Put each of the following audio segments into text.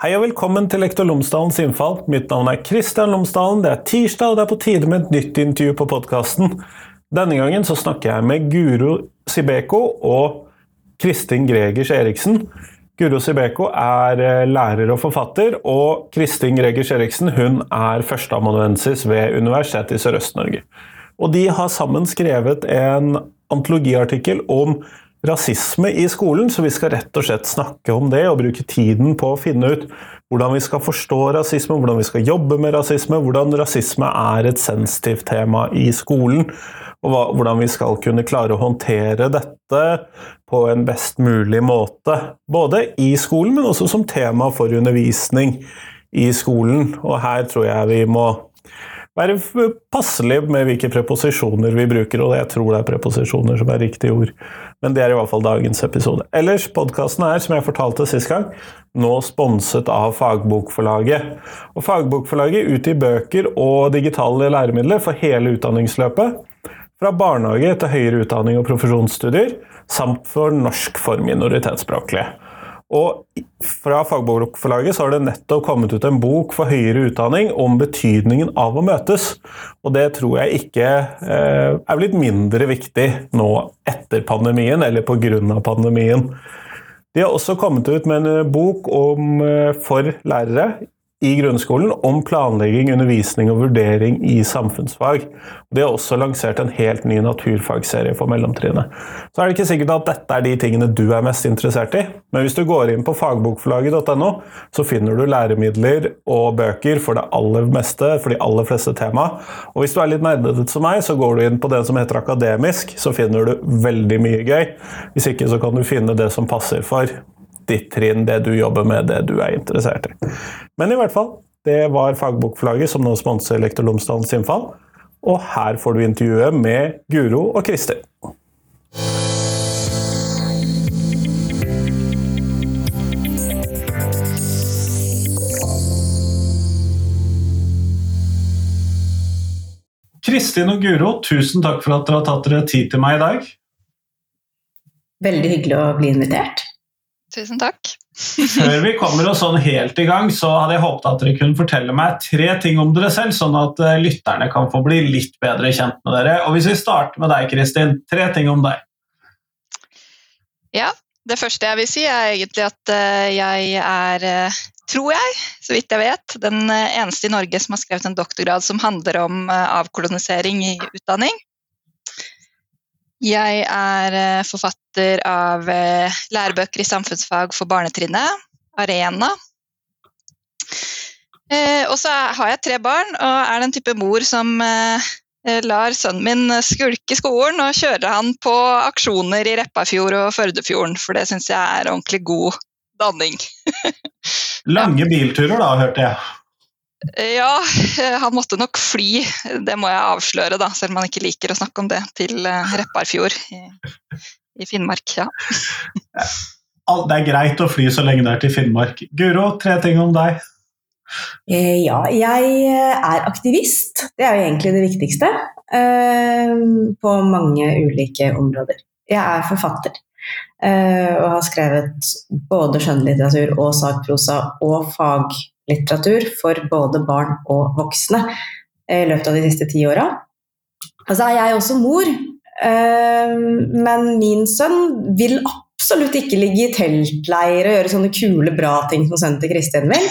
Hei og velkommen til Lektor Lomsdalens innfall. Mitt navn er Kristian Lomsdalen. Det er tirsdag, og det er på tide med et nytt intervju på podkasten. Denne gangen så snakker jeg med Guro Sibeko og Kristin Gregers Eriksen. Guro Sibeko er eh, lærer og forfatter, og Kristin Gregers Eriksen hun er førsteamanuensis ved Universitetet i Sørøst-Norge. Og de har sammen skrevet en antologiartikkel om rasisme i skolen, så vi skal rett og slett snakke om det og bruke tiden på å finne ut hvordan vi skal forstå rasisme, hvordan vi skal jobbe med rasisme, hvordan rasisme er et sensitivt tema i skolen, og hvordan vi skal kunne klare å håndtere dette på en best mulig måte. Både i skolen, men også som tema for undervisning i skolen. Og her tror jeg vi må være passelig med hvilke preposisjoner vi bruker, og jeg tror det er preposisjoner som er riktig ord. Men det er i hvert fall dagens episode. Ellers, podkasten er, som jeg fortalte sist gang, nå sponset av Fagbokforlaget. Og Fagbokforlaget utgir bøker og digitale læremidler for hele utdanningsløpet. Fra barnehage til høyere utdanning og profesjonsstudier, samt for norsk for minoritetsspråklige. Og fra Fagbokforlaget har det nettopp kommet ut en bok for høyere utdanning om betydningen av å møtes. Og det tror jeg ikke eh, er blitt mindre viktig nå etter pandemien, eller pga. pandemien. De har også kommet ut med en bok om, eh, for lærere i grunnskolen om planlegging, undervisning og vurdering i samfunnsfag. De har også lansert en helt ny naturfagserie for mellomtrinnet. Så er det ikke sikkert at dette er de tingene du er mest interessert i, men hvis du går inn på fagbokforlaget.no, så finner du læremidler og bøker for det aller meste, for de aller fleste tema. Og hvis du er litt nerdete som meg, så går du inn på det som heter akademisk, så finner du veldig mye gøy. Hvis ikke så kan du finne det som passer for ditt trinn, det du jobber med, det du er interessert i. Men i hvert fall, det var Fagbokforlaget som nå sponser Lektor Lomsdalens innfall. Og her får du intervjuet med Guro og Kristin. Kristin og Guro, tusen takk for at dere har tatt dere tid til meg i dag. Veldig hyggelig å bli invitert. Tusen takk. Før vi kommer oss sånn helt i gang, så hadde jeg håpet at dere kunne fortelle meg tre ting om dere selv, sånn at eh, lytterne kan få bli litt bedre kjent med dere. Og Hvis vi starter med deg, Kristin. Tre ting om deg. Ja, det første jeg vil si, er egentlig at eh, jeg er, eh, tror jeg, så vidt jeg vet, den eneste i Norge som har skrevet en doktorgrad som handler om avkolonisering i utdanning. Jeg er eh, forfatter av eh, lærebøker i samfunnsfag for barnetrinnet, Arena. Eh, og så har jeg tre barn og er den type mor som lar sønnen min skulke skolen og kjører han på aksjoner i Repparfjord og Førdefjorden, for det syns jeg er ordentlig god danning. Lange bilturer da, hørte jeg. Ja, han måtte nok fly, det må jeg avsløre, da, selv om han ikke liker å snakke om det, til eh, Repparfjord i, i Finnmark. Ja. Det er greit å fly så lenge det er til Finnmark. Guro, tre ting om deg. Eh, ja, jeg eh, er aktivist. Det er jo egentlig det viktigste. På mange ulike områder. Jeg er forfatter. Og har skrevet både skjønnlitteratur og sakprosa og fag litteratur for både barn og voksne i løpet av de siste ti åra. Altså er jeg også mor, eh, men min sønn vil absolutt ikke ligge i teltleir og gjøre sånne kule, bra ting som sønnen til Kristin vil.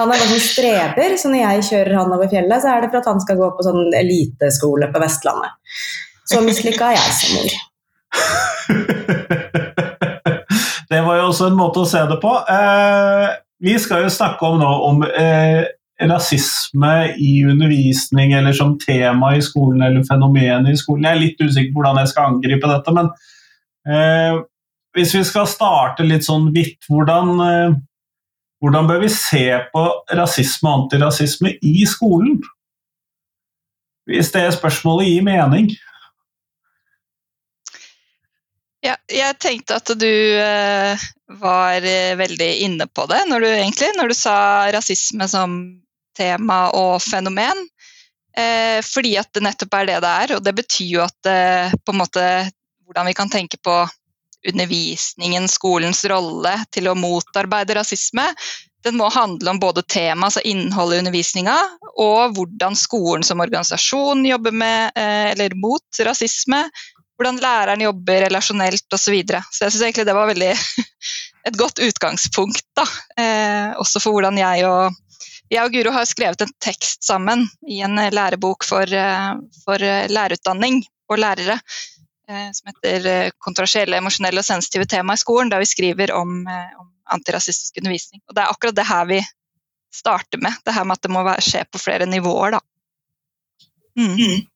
Han er bare sånn streber, så når jeg kjører han over fjellet, så er det for at han skal gå på sånn eliteskole på Vestlandet. Så mislykka er jeg som mor. Det var jo også en måte å se det på. Eh, vi skal jo snakke om nå om eh, rasisme i undervisning eller som tema i skolen eller fenomen i skolen. Jeg er litt usikker på hvordan jeg skal angripe dette, men eh, hvis vi skal starte litt sånn vidt, hvordan, eh, hvordan bør vi se på rasisme og antirasisme i skolen? Hvis det spørsmålet gir mening. Ja, jeg tenkte at du eh, var eh, veldig inne på det når du, egentlig, når du sa rasisme som tema og fenomen. Eh, fordi at det nettopp er det det er, og det betyr jo at på en måte hvordan vi kan tenke på undervisningen, skolens rolle til å motarbeide rasisme, den må handle om både tema, altså innholdet i undervisninga, og hvordan skolen som organisasjon jobber med eller mot rasisme. Hvordan læreren jobber relasjonelt osv. Så, videre. så jeg syns egentlig det var veldig et godt utgangspunkt, da. også for hvordan jeg og jeg og Guro har skrevet en tekst sammen i en lærebok for, for lærerutdanning og lærere som heter 'Kontroversielle, emosjonelle og sensitive tema i skolen', der vi skriver om, om antirasistisk undervisning. Og Det er akkurat det her vi starter med. Det her med at det må skje på flere nivåer. Da. Mm.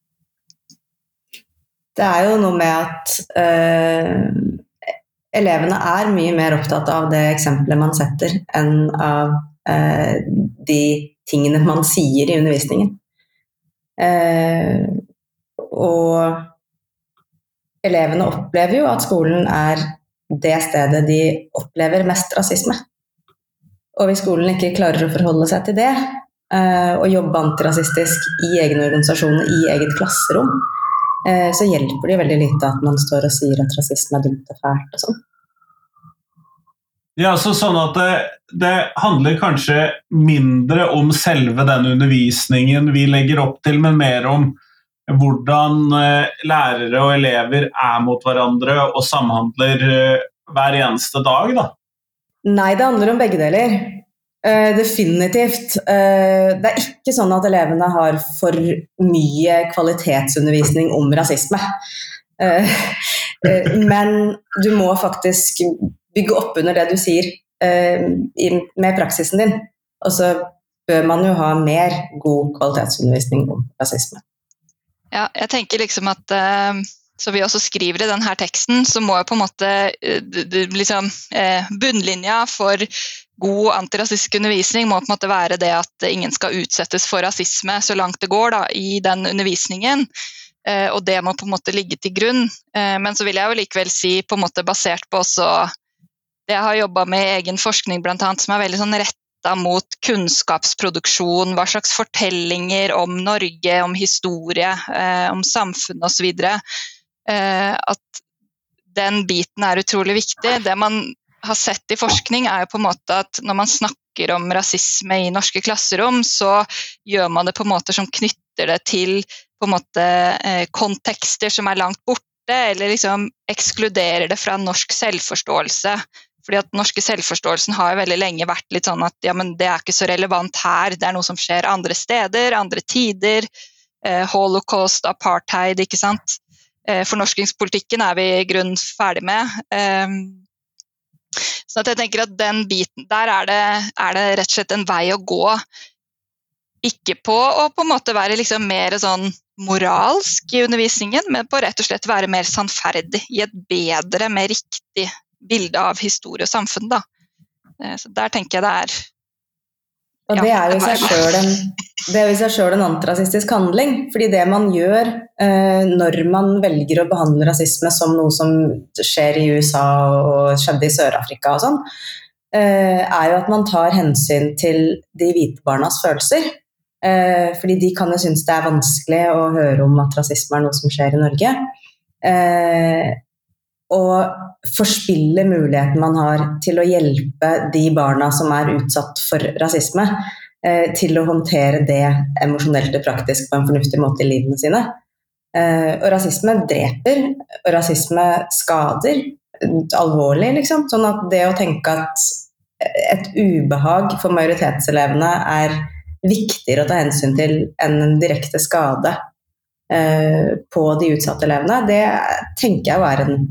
Det er jo noe med at eh, elevene er mye mer opptatt av det eksempelet man setter, enn av eh, de tingene man sier i undervisningen. Eh, og elevene opplever jo at skolen er det stedet de opplever mest rasisme. Og hvis skolen ikke klarer å forholde seg til det, eh, og jobbe antirasistisk i egen organisasjon, i eget klasserom, så hjelper det jo veldig lite at man står og sier at rasisme er dumt og fælt og sånn. Ja, så sånn at det, det, handler kanskje mindre om selve den undervisningen vi legger opp til, men mer om hvordan eh, lærere og elever er mot hverandre og samhandler eh, hver eneste dag, da? Nei, det handler om begge deler. Uh, definitivt. Uh, det er ikke sånn at elevene har for mye kvalitetsundervisning om rasisme. Uh, men du må faktisk bygge opp under det du sier med praksisen din. Og så bør man jo ha mer god kvalitetsundervisning om rasisme. Ja, jeg tenker liksom at så vi også skriver i denne teksten, så må jo på en måte liksom, Bunnlinja for god antirasistisk undervisning må på en måte være det at ingen skal utsettes for rasisme så langt det går da, i den undervisningen. og det må på en måte ligge til grunn. men så vil jeg jo likevel si, på en måte basert på også det jeg har jobba med i egen forskning, blant annet, som er veldig sånn retta mot kunnskapsproduksjon, hva slags fortellinger om Norge, om historie, eh, om samfunn osv. Eh, at den biten er utrolig viktig. Det man har sett i forskning, er jo på en måte at når man snakker om rasisme i norske klasserom, så gjør man det på måter som knytter det til på en måte eh, kontekster som er langt borte, eller liksom ekskluderer det fra norsk selvforståelse. Fordi at norske selvforståelsen har jo veldig lenge vært litt sånn at ja, men det er ikke så relevant her, det er noe som skjer andre steder, andre tider. Eh, holocaust, apartheid, ikke sant. Eh, fornorskingspolitikken er vi i grunnen ferdig med. Eh, så jeg tenker at den biten der er det, er det, rett og slett en vei å gå. Ikke på å på en måte være liksom mer sånn moralsk i undervisningen, men på rett og slett være mer sannferdig. I et bedre, mer riktig bilde av historie og samfunn. Da. Eh, så der tenker jeg det er og det er jo i seg sjøl en, antirasistisk handling. fordi det man gjør eh, når man velger å behandle rasisme som noe som skjer i USA og skjedde i Sør-Afrika og sånn, eh, er jo at man tar hensyn til de hvite barnas følelser. Eh, fordi de kan jo synes det er vanskelig å høre om at rasisme er noe som skjer i Norge. Eh, og forspille muligheten man har til å hjelpe de barna som er utsatt for rasisme, eh, til å håndtere det emosjonelt og praktisk på en fornuftig måte i livene sine. Eh, og rasisme dreper, og rasisme skader alvorlig, liksom. Sånn at det å tenke at et ubehag for majoritetselevene er viktigere å ta hensyn til enn en direkte skade eh, på de utsatte elevene, det tenker jeg er en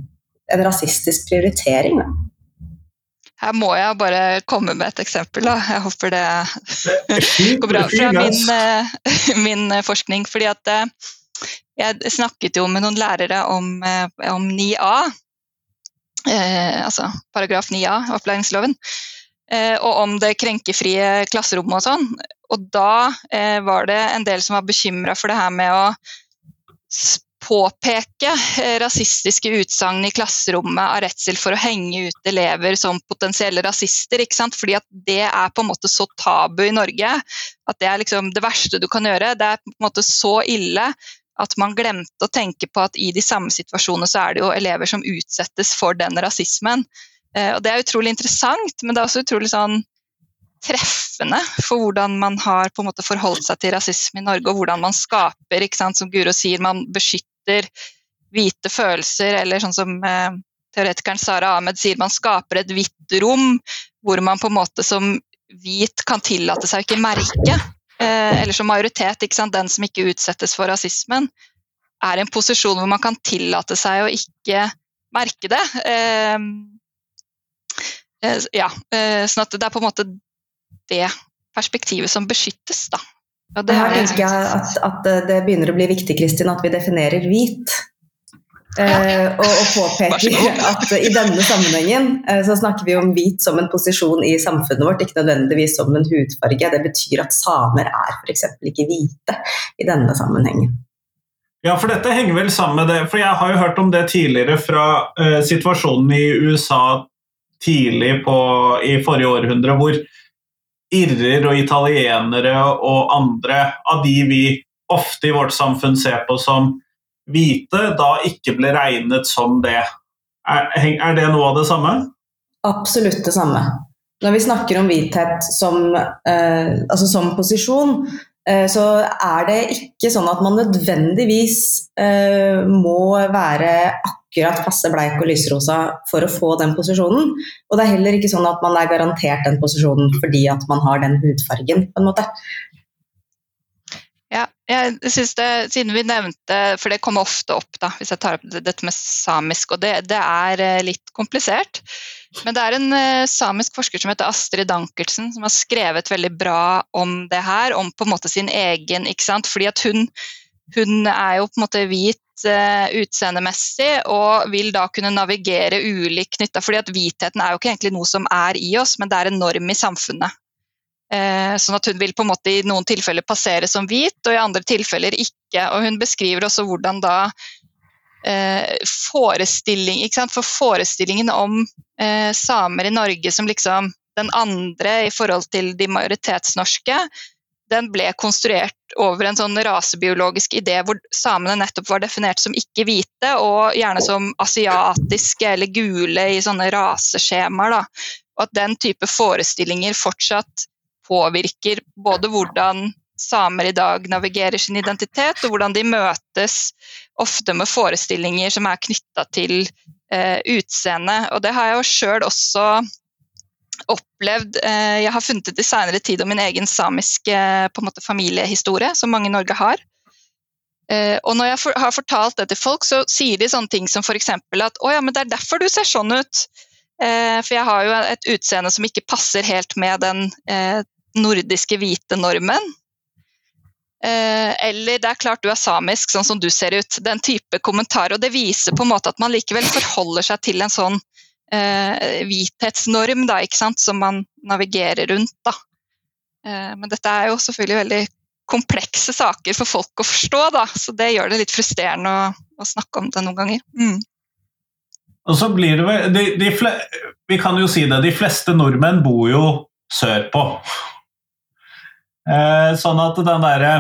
en rasistisk prioritering. Da. Her må jeg bare komme med et eksempel. Da. Jeg håper det går bra fra min, eh, min eh, forskning. fordi at eh, jeg snakket jo med noen lærere om, om 9a, eh, altså paragraf 9a i opplæringsloven, eh, og om det krenkefrie klasserommet og sånn. Og da eh, var det en del som var bekymra for det her med å påpeke eh, rasistiske utsagn i klasserommet av redsel for å henge ut elever som potensielle rasister. ikke sant? Fordi at det er på en måte så tabu i Norge at det er liksom det verste du kan gjøre. Det er på en måte så ille at man glemte å tenke på at i de samme situasjonene så er det jo elever som utsettes for den rasismen. Eh, og Det er utrolig interessant, men det er også utrolig sånn treffende for hvordan man har på en måte forholdt seg til rasisme i Norge, og hvordan man skaper, ikke sant, som Guro sier, man beskytter hvite følelser, eller sånn som eh, teoretikeren Sara Ahmed sier, man skaper et hvitt rom hvor man på en måte som hvit kan tillate seg å ikke merke, eh, eller som majoritet, den som ikke utsettes for rasismen, er i en posisjon hvor man kan tillate seg å ikke merke det. Eh, eh, ja, eh, sånn at det er på en måte det perspektivet som beskyttes, da. Og det Her tenker jeg at, at, det begynner å bli viktig Kristin, at vi definerer hvit. Eh, og, og, påpeker at i denne sammenhengen eh, så snakker vi om hvit som en posisjon i samfunnet vårt, ikke nødvendigvis som en hudfarge. Det betyr at samer er f.eks. ikke hvite i denne sammenhengen. Ja, for dette henger vel sammen med det, for jeg har jo hørt om det tidligere fra uh, situasjonen i USA tidlig på, i forrige århundre, hvor irrer og italienere og andre av de vi ofte i vårt samfunn ser på som hvite, da ikke ble regnet som det. Er, er det noe av det samme? Absolutt det samme. Når vi snakker om hvithet som, eh, altså som posisjon, så er det ikke sånn at man nødvendigvis eh, må være akkurat passe bleik og lysrosa for å få den posisjonen. Og det er heller ikke sånn at man er garantert den posisjonen fordi at man har den hudfargen. på en måte. Ja, jeg synes det, siden vi nevnte, for det kommer ofte opp da, hvis jeg tar opp dette med samisk, og det, det er eh, litt komplisert. Men det er en uh, samisk forsker som heter Astrid Dankertsen, som har skrevet veldig bra om det her, om på en måte sin egen, ikke sant. Fordi at hun, hun er jo på en måte hvit uh, utseendemessig og vil da kunne navigere ulikt knytta, fordi at hvitheten er jo ikke egentlig noe som er i oss, men det er en norm i samfunnet. Uh, sånn at hun vil på en måte i noen tilfeller passere som hvit, og i andre tilfeller ikke. Og hun beskriver også hvordan da forestilling, For forestillingen om eh, samer i Norge som liksom den andre i forhold til de majoritetsnorske, den ble konstruert over en sånn rasebiologisk idé hvor samene nettopp var definert som ikke hvite, og gjerne som asiatiske eller gule i sånne raseskjemaer. Og at den type forestillinger fortsatt påvirker både hvordan samer i dag navigerer sin identitet, og hvordan de møtes ofte med forestillinger som er knytta til utseende. Og det har jeg jo sjøl også opplevd. Eh, jeg har funnet ut i seinere tid om min egen samiske måte, familiehistorie, som mange i Norge har. Eh, og når jeg for, har fortalt det til folk, så sier de sånne ting som f.eks. at å ja, men det er derfor du ser sånn ut. Eh, for jeg har jo et utseende som ikke passer helt med den eh, nordiske hvite normen. Eh, eller det er klart du er samisk, sånn som du ser ut. Den type kommentar. Og det viser på en måte at man likevel forholder seg til en sånn eh, hvithetsnorm da, ikke sant? som man navigerer rundt. Da. Eh, men dette er jo selvfølgelig veldig komplekse saker for folk å forstå, da. så det gjør det litt frustrerende å, å snakke om det noen ganger. Mm. Og så blir det vel, de, de Vi kan jo si det, de fleste nordmenn bor jo sørpå. Eh, sånn at den derre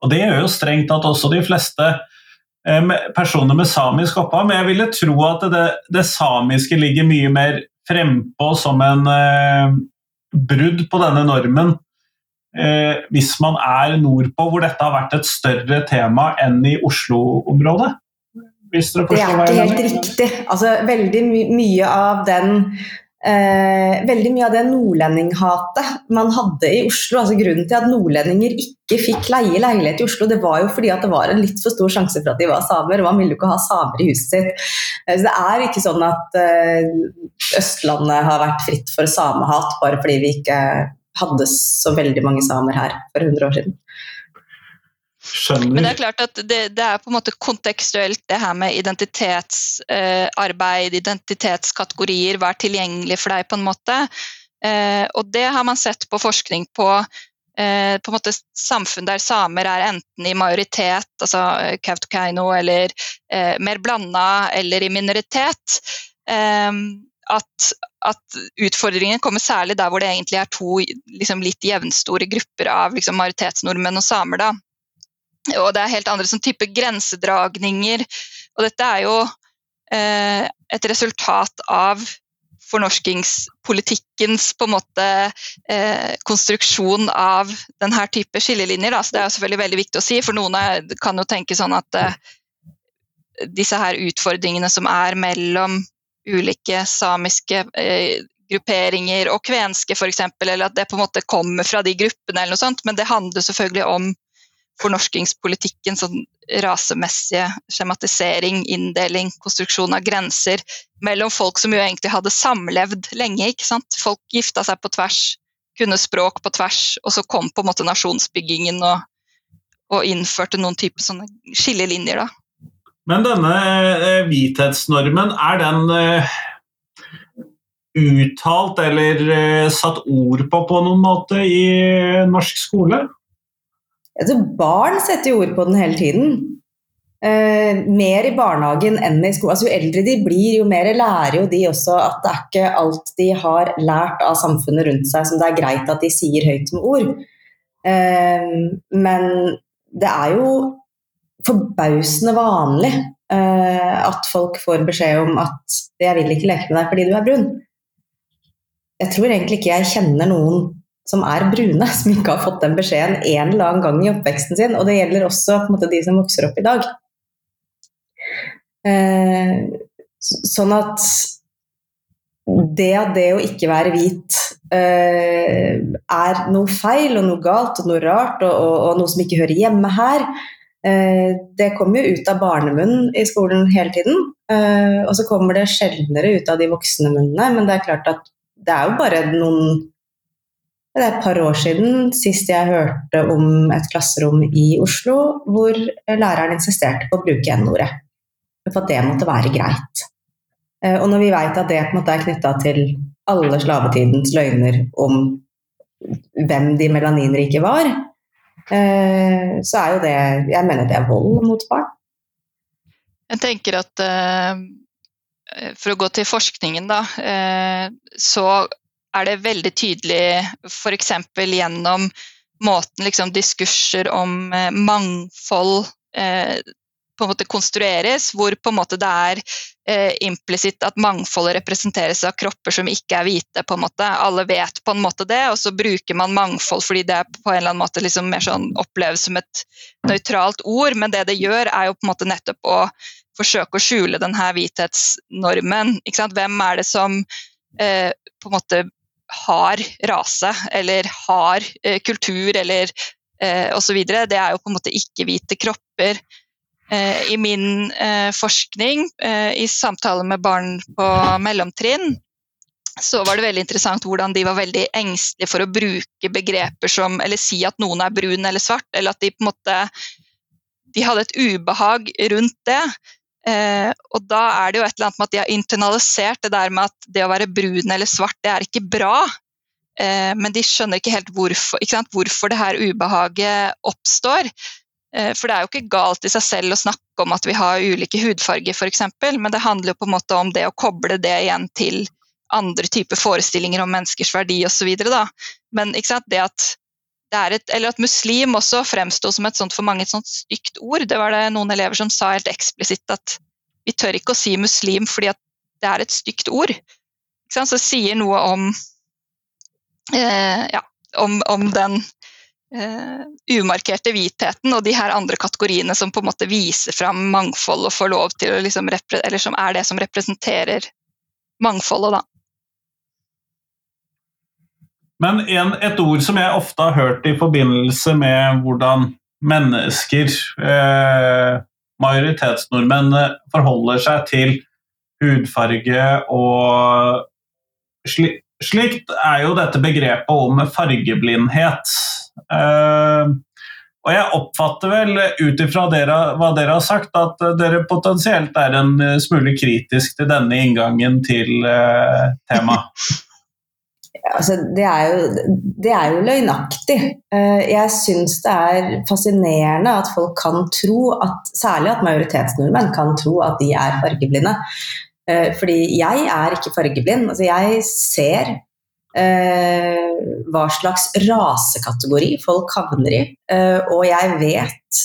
Og det gjør jo strengt tatt også de fleste eh, personer med samisk opphav, men jeg ville tro at det, det samiske ligger mye mer frempå som en eh, brudd på denne normen. Eh, hvis man er nordpå, hvor dette har vært et større tema enn i Oslo-området. Det er ikke helt riktig. Altså, veldig my mye av den Eh, veldig mye av det nordlendinghatet man hadde i Oslo, altså grunnen til at nordlendinger ikke fikk leie leilighet i Oslo, det var jo fordi at det var en litt for stor sjanse for at de var samer. og Man ville jo ikke ha samer i huset sitt. Eh, så Det er ikke sånn at eh, Østlandet har vært fritt for samehat bare fordi vi ikke hadde så veldig mange samer her for 100 år siden. Skjønner. Men det er klart at det, det, er på en måte kontekstuelt det her med identitetsarbeid, eh, identitetskategorier, er tilgjengelig for deg, på en måte. Eh, og det har man sett på forskning på, eh, på en måte samfunn der samer er enten i majoritet, altså Kautokeino, eller eh, mer blanda, eller i minoritet. Eh, at, at, utfordringen kommer særlig der hvor det egentlig er to liksom, litt jevnstore grupper av liksom, majoritetsnordmenn og samer. da og det er helt andre sånn type grensedragninger. Og dette er jo eh, et resultat av fornorskingspolitikkens på en måte eh, konstruksjon av denne type skillelinjer. Da. Så det er selvfølgelig veldig viktig å si, for noen er, kan jo tenke sånn at eh, disse her utfordringene som er mellom ulike samiske eh, grupperinger og kvenske f.eks., eller at det på en måte kommer fra de gruppene, eller noe sånt, men det handler selvfølgelig om fornorskingspolitikken, sånn rasemessige skjematisering, inndeling, konstruksjon av grenser mellom folk som jo egentlig hadde samlevd lenge. ikke sant? Folk gifta seg på tvers, kunne språk på tvers, og så kom på en måte nasjonsbyggingen og, og innførte noen typer sånne skillelinjer. da. Men denne eh, hvithetsnormen, er den eh, uttalt eller eh, satt ord på på noen måte i norsk skole? Altså, barn setter jo ord på den hele tiden. Eh, mer i barnehagen enn i skolen. Altså, jo eldre de blir, jo mer lærer jo de også at det er ikke alt de har lært av samfunnet rundt seg som det er greit at de sier høyt med ord. Eh, men det er jo forbausende vanlig eh, at folk får beskjed om at 'jeg vil ikke leke med deg fordi du er brun'. Jeg tror egentlig ikke jeg kjenner noen som er brune, som ikke har fått den beskjeden en eller annen gang i oppveksten sin. Og det gjelder også måte, de som vokser opp i dag. Eh, sånn at det at det å ikke være hvit eh, er noe feil og noe galt og noe rart og, og, og noe som ikke hører hjemme her, eh, det kommer jo ut av barnemunnen i skolen hele tiden. Eh, og så kommer det sjeldnere ut av de voksne munnene, men det er klart at det er jo bare noen det er et par år siden sist jeg hørte om et klasserom i Oslo hvor læreren insisterte på å bruke N-ordet. For at det måtte være greit. Eh, og når vi vet at det er knytta til alle slavetidens løgner om hvem de melaninrike var, eh, så er jo det Jeg mener det er vold mot barn. Jeg tenker at uh, for å gå til forskningen, da, så er det veldig tydelig f.eks. gjennom måten liksom, diskurser om eh, mangfold eh, på en måte konstrueres, hvor på en måte det er eh, implisitt at mangfoldet representeres av kropper som ikke er hvite. på en måte. Alle vet på en måte det, og så bruker man mangfold fordi det på en eller annen måte liksom mer sånn oppleves som et nøytralt ord, men det det gjør, er jo på en måte nettopp å forsøke å skjule denne hvithetsnormen. Hvem er det som eh, på en måte har rase eller har eh, kultur eller eh, osv. Det er jo på en måte ikke-hvite kropper. Eh, I min eh, forskning, eh, i samtale med barn på mellomtrinn, så var det veldig interessant hvordan de var veldig engstelige for å bruke begreper som Eller si at noen er brun eller svart, eller at de på en måte De hadde et ubehag rundt det. Eh, og da er det jo et eller annet med at de har internalisert det der med at det å være brun eller svart, det er ikke bra. Eh, men de skjønner ikke helt hvorfor, ikke hvorfor det her ubehaget oppstår. Eh, for det er jo ikke galt i seg selv å snakke om at vi har ulike hudfarger, f.eks., men det handler jo på en måte om det å koble det igjen til andre typer forestillinger om menneskers verdi osv. Men det at et, eller at muslim også fremsto som et sånt for mange et sånt stygt ord. Det var det noen elever som sa helt eksplisitt at vi tør ikke å si muslim fordi det er et stygt ord. Så det sier noe om, eh, ja, om, om den eh, umarkerte hvitheten og de her andre kategoriene som på en måte viser fram mangfold og får lov til å liksom Eller som er det som representerer mangfoldet, da. Men en, et ord som jeg ofte har hørt i forbindelse med hvordan mennesker, eh, majoritetsnordmenn, forholder seg til hudfarge og sli, slikt, er jo dette begrepet om fargeblindhet. Eh, og jeg oppfatter vel ut ifra hva dere har sagt, at dere potensielt er en smule kritisk til denne inngangen til eh, temaet. Altså, det, er jo, det er jo løgnaktig. Eh, jeg syns det er fascinerende at folk kan tro at Særlig at majoritetsnordmenn kan tro at de er fargeblinde. Eh, fordi jeg er ikke fargeblind. Altså, jeg ser eh, hva slags rasekategori folk havner i, og jeg vet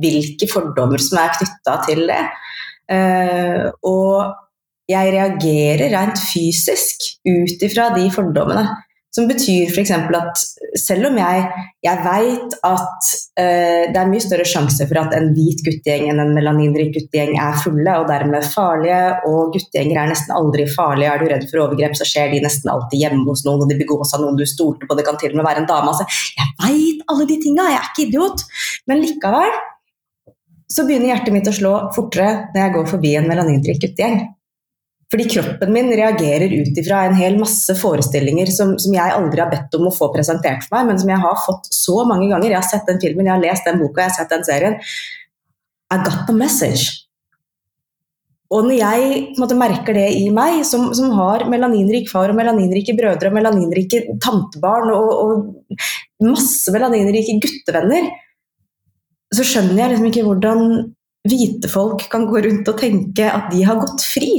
hvilke fordommer som er knytta til det. Og jeg reagerer rent fysisk ut ifra de fordommene. Som betyr f.eks. at selv om jeg, jeg veit at uh, det er mye større sjanse for at en hvit guttegjeng enn en melaninrik guttegjeng er fulle og dermed farlige, og guttegjenger er nesten aldri farlige, er du redd for overgrep, så skjer de nesten alltid hjemme hos noen, og de begås av noen du stolte på, det kan til og med være en dame. Altså, jeg veit alle de tinga, jeg er ikke idiot, men likevel så begynner hjertet mitt å slå fortere når jeg går forbi en melaninrik guttegjeng. Fordi kroppen min reagerer ut ifra en hel masse forestillinger som, som, jeg aldri har bedt om å få presentert for meg, men som jeg har fått så mange ganger. Jeg har sett den filmen, jeg har lest den boka, jeg har sett den serien. I got the message. Og når jeg måte, merker det i meg, som, som, har melaninrik far og melaninrike brødre og melaninrike tantebarn og, og masse melaninrike guttevenner, så skjønner jeg liksom ikke hvordan hvite folk kan gå rundt og tenke at de har gått fri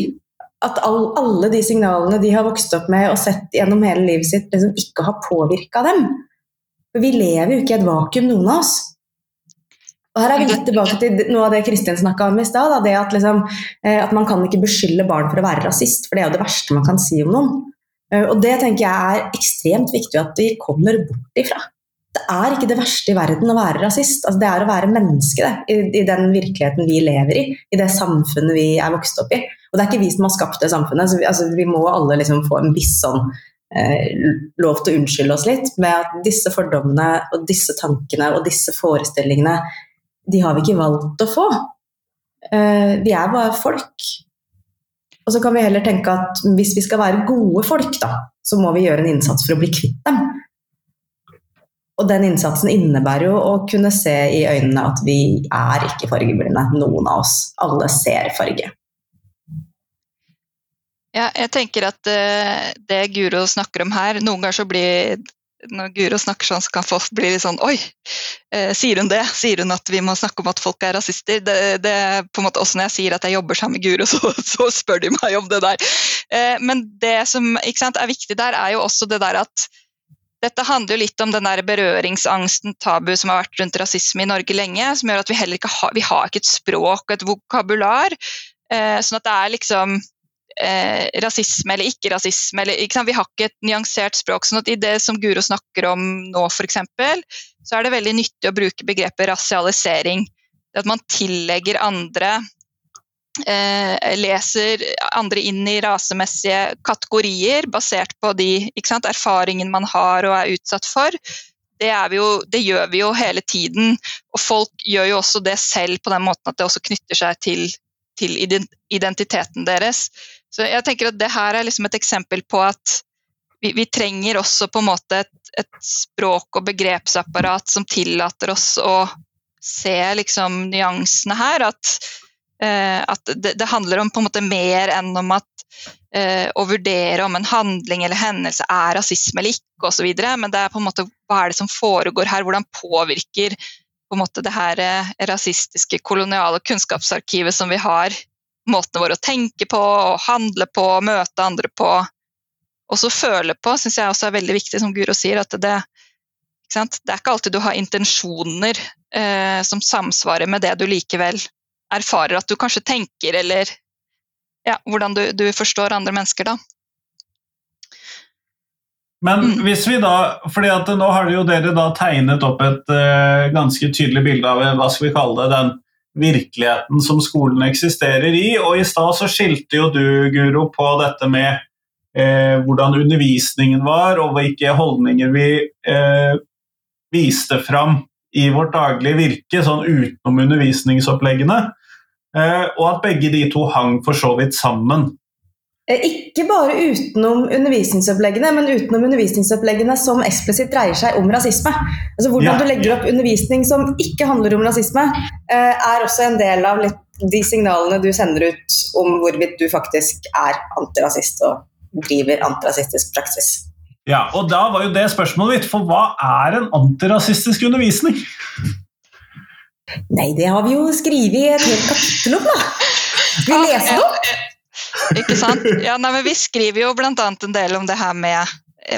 at all, alle de signalene de har vokst opp med og sett gjennom hele livet sitt, liksom ikke har påvirka dem. For vi lever jo ikke i et vakuum, noen av oss. Og her er vi litt tilbake til noe av det Kristin snakka om i stad. Det at, liksom, eh, at, man kan ikke beskylde barn for å være rasist, for det er jo det verste man kan si om noen. Eh, og det tenker jeg er ekstremt viktig at vi kommer bort ifra. Det er ikke det verste i verden å være rasist. Altså, det er å være menneske det, i, i den virkeligheten vi lever i, i det samfunnet vi er vokst opp i. Og det er ikke vi som har skapt det samfunnet. Vi, altså, vi må alle liksom få en viss sånn eh, lov til å unnskylde oss litt med at disse fordommene og disse tankene og disse forestillingene, de har vi ikke valgt å få. Eh, vi er bare folk. Og så kan vi heller tenke at hvis vi skal være gode folk, da, så må vi gjøre en innsats for å bli kvitt dem. Og den innsatsen innebærer jo å kunne se i øynene at vi er ikke fargeblinde, noen av oss. Alle ser farge. Ja, jeg tenker at uh, det Guro snakker om her Noen ganger så blir når Guro snakker sånn, så kan folk bli litt sånn Oi, eh, sier hun det? Sier hun at vi må snakke om at folk er rasister? Det, det på en måte, Også når jeg sier at jeg jobber sammen med Guro, så, så spør de meg om det der. Eh, men det som sant, er viktig der, er jo også det der at dette handler jo litt om den der berøringsangsten, tabu, som har vært rundt rasisme i Norge lenge, som gjør at vi heller ikke har, vi har ikke et språk og et vokabular. sånn at det er liksom eh, rasisme eller ikke-rasisme. Ikke vi har ikke et nyansert språk. sånn at I det som Guro snakker om nå, f.eks., så er det veldig nyttig å bruke begrepet rasialisering. At man tillegger andre eh, Leser andre inn i rasemessige kategorier basert på de sant, erfaringene man har og er utsatt for. Det, jo, det, gjør vi jo hele tiden. Og folk gjør jo også det selv på den måten at det også knytter seg til, til identiteten deres. Så jeg tenker at det her er liksom et eksempel på at vi, vi trenger også på en måte et, et, språk og begrepsapparat som tillater oss å se liksom nyansene her. At, eh, at det, det, handler om på en måte mer enn om at eh, å vurdere om en handling eller hendelse er rasisme eller ikke osv. Men det er på en måte hva er det som foregår her, hvordan påvirker på en måte det her eh, rasistiske koloniale kunnskapsarkivet som vi har måtene våre å tenke på, handle på, møte andre på. Også føle på syns jeg også er veldig viktig, som Guro sier. at det, det er ikke alltid du har intensjoner eh, som samsvarer med det du likevel erfarer at du kanskje tenker, eller ja, hvordan du, du forstår andre mennesker da. Men mm. hvis vi da, fordi at nå har jo dere da tegnet opp et uh, ganske tydelig bilde av hva skal vi kalle det, den virkeligheten som skolen eksisterer i. Og i stad så skilte jo du, Guro, på dette med eh, hvordan undervisningen var, og hvilke holdninger vi eh, viste fram i vårt daglige virke, sånn utenom undervisningsoppleggene. Eh, og at begge de to hang for så vidt sammen. Eh, ikke bare utenom undervisningsoppleggene, men utenom undervisningsoppleggene som eksplisitt dreier seg om rasisme. Altså Hvordan ja. du legger opp undervisning som ikke handler om rasisme, eh, er også en del av de signalene du sender ut om hvorvidt du faktisk er antirasist og driver antirasistisk praksis. Ja, og da var jo det spørsmålet mitt, for hva er en antirasistisk undervisning? Nei, det har vi jo skrevet et helt kapittel om, da. Vi vi leser det opp? Ikke sant? Ja, nei, men vi skriver jo bl.a. en del om det her med,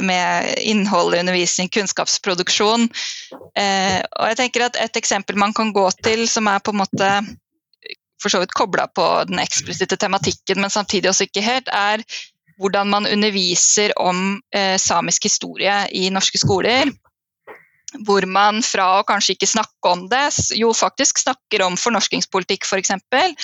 med innhold i undervisning, kunnskapsproduksjon. Eh, og jeg tenker at Et eksempel man kan gå til som er på en måte for så vidt kobla på den eksplisitte tematikken, men samtidig også ikke helt, er hvordan man underviser om eh, samisk historie i norske skoler. Hvor man fra å kanskje ikke snakke om det, jo faktisk snakker om fornorskingspolitikk f.eks. For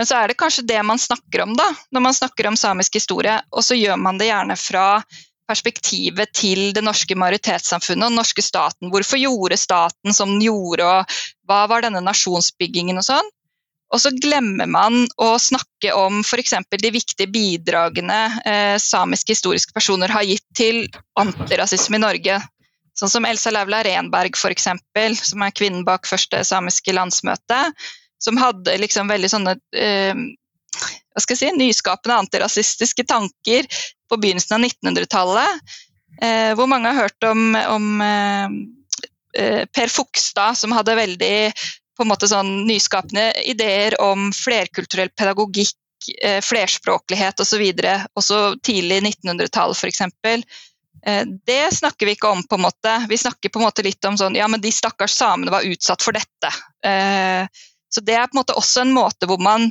men så er det kanskje det man snakker om da, når man snakker om samisk historie. Og så gjør man det gjerne fra perspektivet til det norske majoritetssamfunnet og den norske staten. Hvorfor gjorde staten som den gjorde, og hva var denne nasjonsbyggingen og sånn? Og så glemmer man å snakke om f.eks. de viktige bidragene eh, samiske historiske personer har gitt til antirasisme i Norge. Sånn som Elsa Laula Renberg, f.eks., som er kvinnen bak første samiske landsmøte. Som hadde liksom veldig sånne eh, hva skal jeg si, nyskapende antirasistiske tanker på begynnelsen av 1900-tallet. Eh, hvor mange har hørt om, om eh, eh, Per Fugstad, som hadde veldig på en måte sånn nyskapende ideer om flerkulturell pedagogikk, eh, flerspråklighet osv. Også tidlig 1900-tall f.eks. Eh, det snakker vi ikke om. på en måte. Vi snakker på en måte litt om sånn, ja, men de stakkars samene var utsatt for dette. Eh, så det er på en måte også en måte hvor man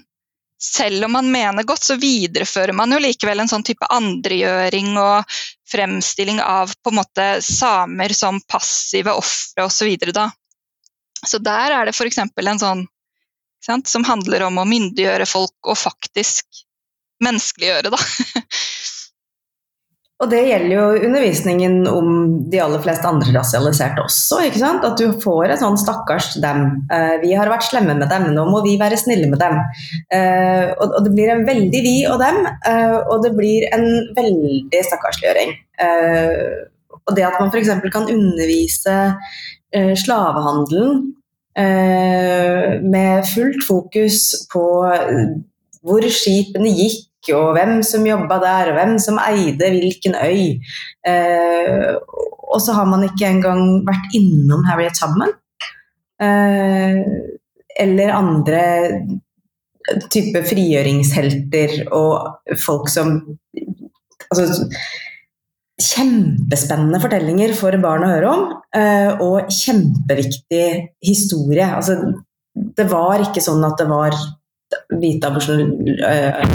selv om man mener godt, så viderefører man jo likevel en sånn type andregjøring og fremstilling av på en måte samer som passive ofre osv. Så der er det f.eks. en sånn sant, som handler om å myndiggjøre folk og faktisk menneskeliggjøre, da. Og det gjelder jo undervisningen om de aller fleste andre rasialiserte også. ikke sant? At du får en sånn 'stakkars dem'. Uh, vi har vært slemme med dem, nå må vi være snille med dem. Uh, og, det blir en veldig vi og dem, uh, og det blir en veldig stakkarsliggjøring. og det at man f.eks. kan undervise eh, slavehandelen eh, med fullt fokus på eh, hvor skipene gikk, og hvem som jobba der, og hvem som eide hvilken øy. Eh, og så har man ikke engang vært innom Harriet Tubman. Eh, eller andre type frigjøringshelter og folk som altså, kjempespennende fortellinger for barn å høre om, eh, og kjempeviktig historie. Altså, det var ikke sånn at det var hvite eh,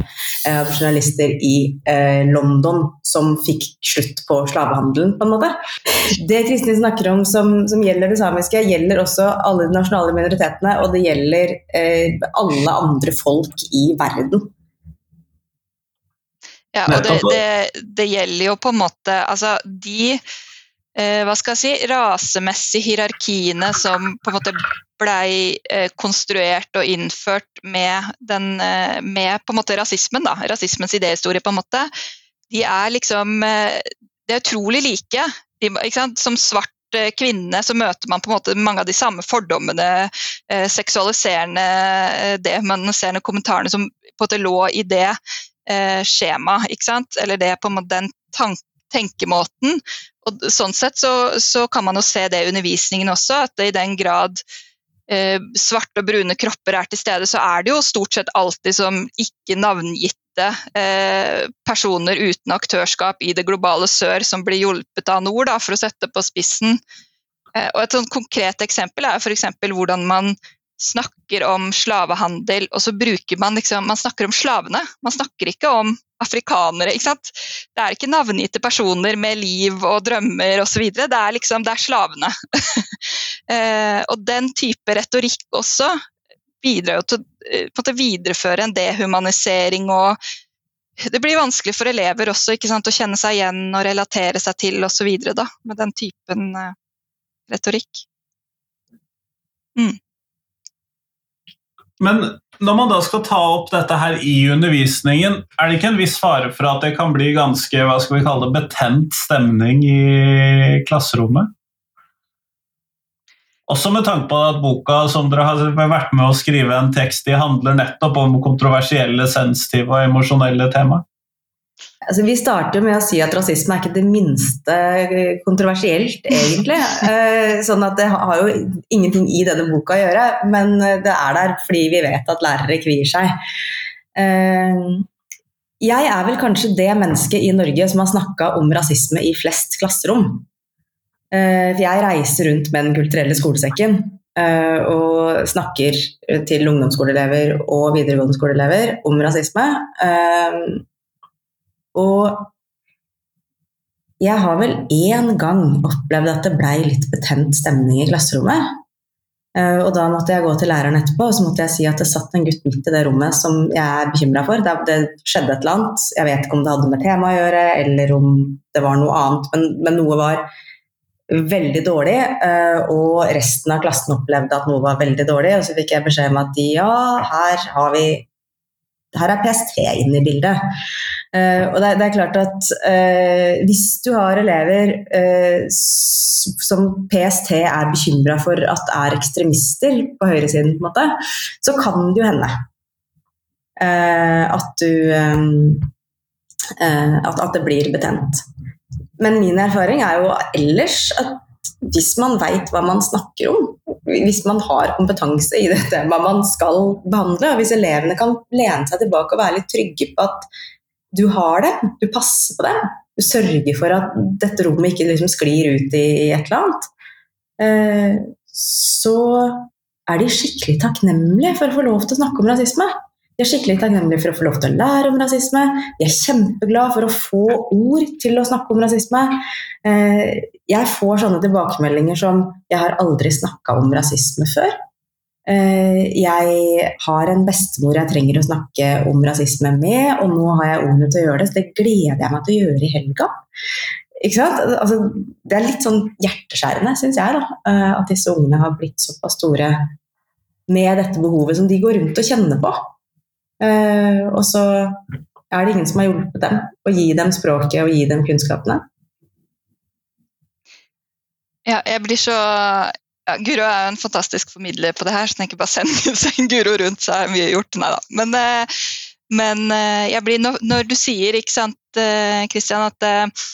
journalister i eh, London som fikk slutt på slavehandelen, på en måte. Det Kristin snakker om som, som, gjelder det samiske, gjelder også alle de nasjonale minoritetene, og det gjelder alle andre folk i verden. Ja, og det, det, det, gjelder jo på en måte Altså, de eh, hva skal jeg si, rasemessige hierarkiene som på en måte blei eh, konstruert og innført med, den, eh, med på en måte rasismen, da, rasismens idéhistorie, på en måte, de er liksom eh, De er utrolig like. De, som svart eh, kvinne så møter man på en måte mange av de samme fordommene, eh, seksualiserende, demoniserende kommentarene som på en måte lå i det eh, skjema, ikke sant? eller det på en måte den tenkemåten. Og sånn sett så, så, kan man jo se det i undervisningen også, at i den grad eh, svarte og brune kropper er til stede, så er det jo stort sett alltid som ikke navngitte eh, personer uten aktørskap i det globale sør som blir hjulpet av nord, da, for å sette på spissen. Eh, og Et sånn konkret eksempel er f.eks. hvordan man snakker om slavehandel, og så bruker man liksom Man snakker om slavene, man snakker ikke om afrikanere. ikke sant? Det er ikke navngitte personer med liv og drømmer osv. Det er liksom, det er slavene. eh, og den type retorikk også bidrar jo til eh, å videreføre en dehumanisering og det blir vanskelig for elever også ikke sant, å kjenne seg igjen og relatere seg til osv. med den typen eh, retorikk. Mm. Men når man da skal ta opp dette her i undervisningen, er det ikke en viss fare for at det kan bli ganske hva skal vi kalle det, betent stemning i klasserommet? Også med tanke på at boka som dere har vært med å skrive en tekst i, handler nettopp om kontroversielle, sensitive og emosjonelle temaer. Altså, vi starter med å si at rasisme er ikke det minste kontroversielt, egentlig. Eh, sånn at det har jo ingenting i denne boka å gjøre, men det er der fordi vi vet at lærere kvier seg. Eh, jeg er vel kanskje det mennesket i Norge som har snakka om rasisme i flest klasserom. Eh, for jeg reiser rundt med Den kulturelle skolesekken. og snakker til ungdomsskoleelever og videregående skoleelever om rasisme. Og jeg har vel én gang opplevd at det blei litt betent stemning i klasserommet. Eh, og da måtte jeg gå til læreren etterpå og så måtte jeg si at det satt en gutt midt i det rommet som jeg er bekymra for. Det, det, skjedde et eller annet. Jeg vet ikke om det hadde med temaet å gjøre, eller om det var noe annet, men, men noe var veldig dårlig. Eh, og resten av klassen opplevde at noe var veldig dårlig, og så fikk jeg beskjed om at ja, her har vi her er PST inne i bildet. Uh, og det, det, er klart at uh, hvis du har elever uh, som PST er bekymra for at er ekstremister på høyresiden, på en måte, så kan det jo hende at du at, at, det blir betent. Men min erfaring er jo ellers at hvis man veit hva man snakker om, hvis man har kompetanse i det temaet man skal behandle, og hvis elevene kan lene seg tilbake og være litt trygge på at du har det, du passer på det, du sørger for at dette rommet ikke liksom sklir ut i, et eller annet, eh, så er de skikkelig takknemlige for å få lov til å snakke om rasisme. De er skikkelig takknemlige for å få lov til å lære om rasisme. De er kjempeglade for å få ord til å snakke om rasisme. Eh, jeg får sånne tilbakemeldinger som 'jeg har aldri snakka om rasisme før'. Eh, jeg har en bestemor jeg trenger å snakke om rasisme med, og nå har jeg ordene til å gjøre det, så det gleder jeg meg til å gjøre i helga. Altså, det er litt sånn hjerteskjærende, syns jeg, da, eh, at disse ungene har blitt såpass store med dette behovet som de går rundt og kjenner på. Eh, og så er det ingen som har hjulpet dem å gi dem språket og gi dem kunnskapene. Ja, jeg blir så ja, Guro er jo en fantastisk formidler på det her, så jeg tenker bare send, send Guro rundt, så er mye gjort. Nei da. Men, eh, men eh, blir, når, du sier, ikke sant, Kristian, eh, at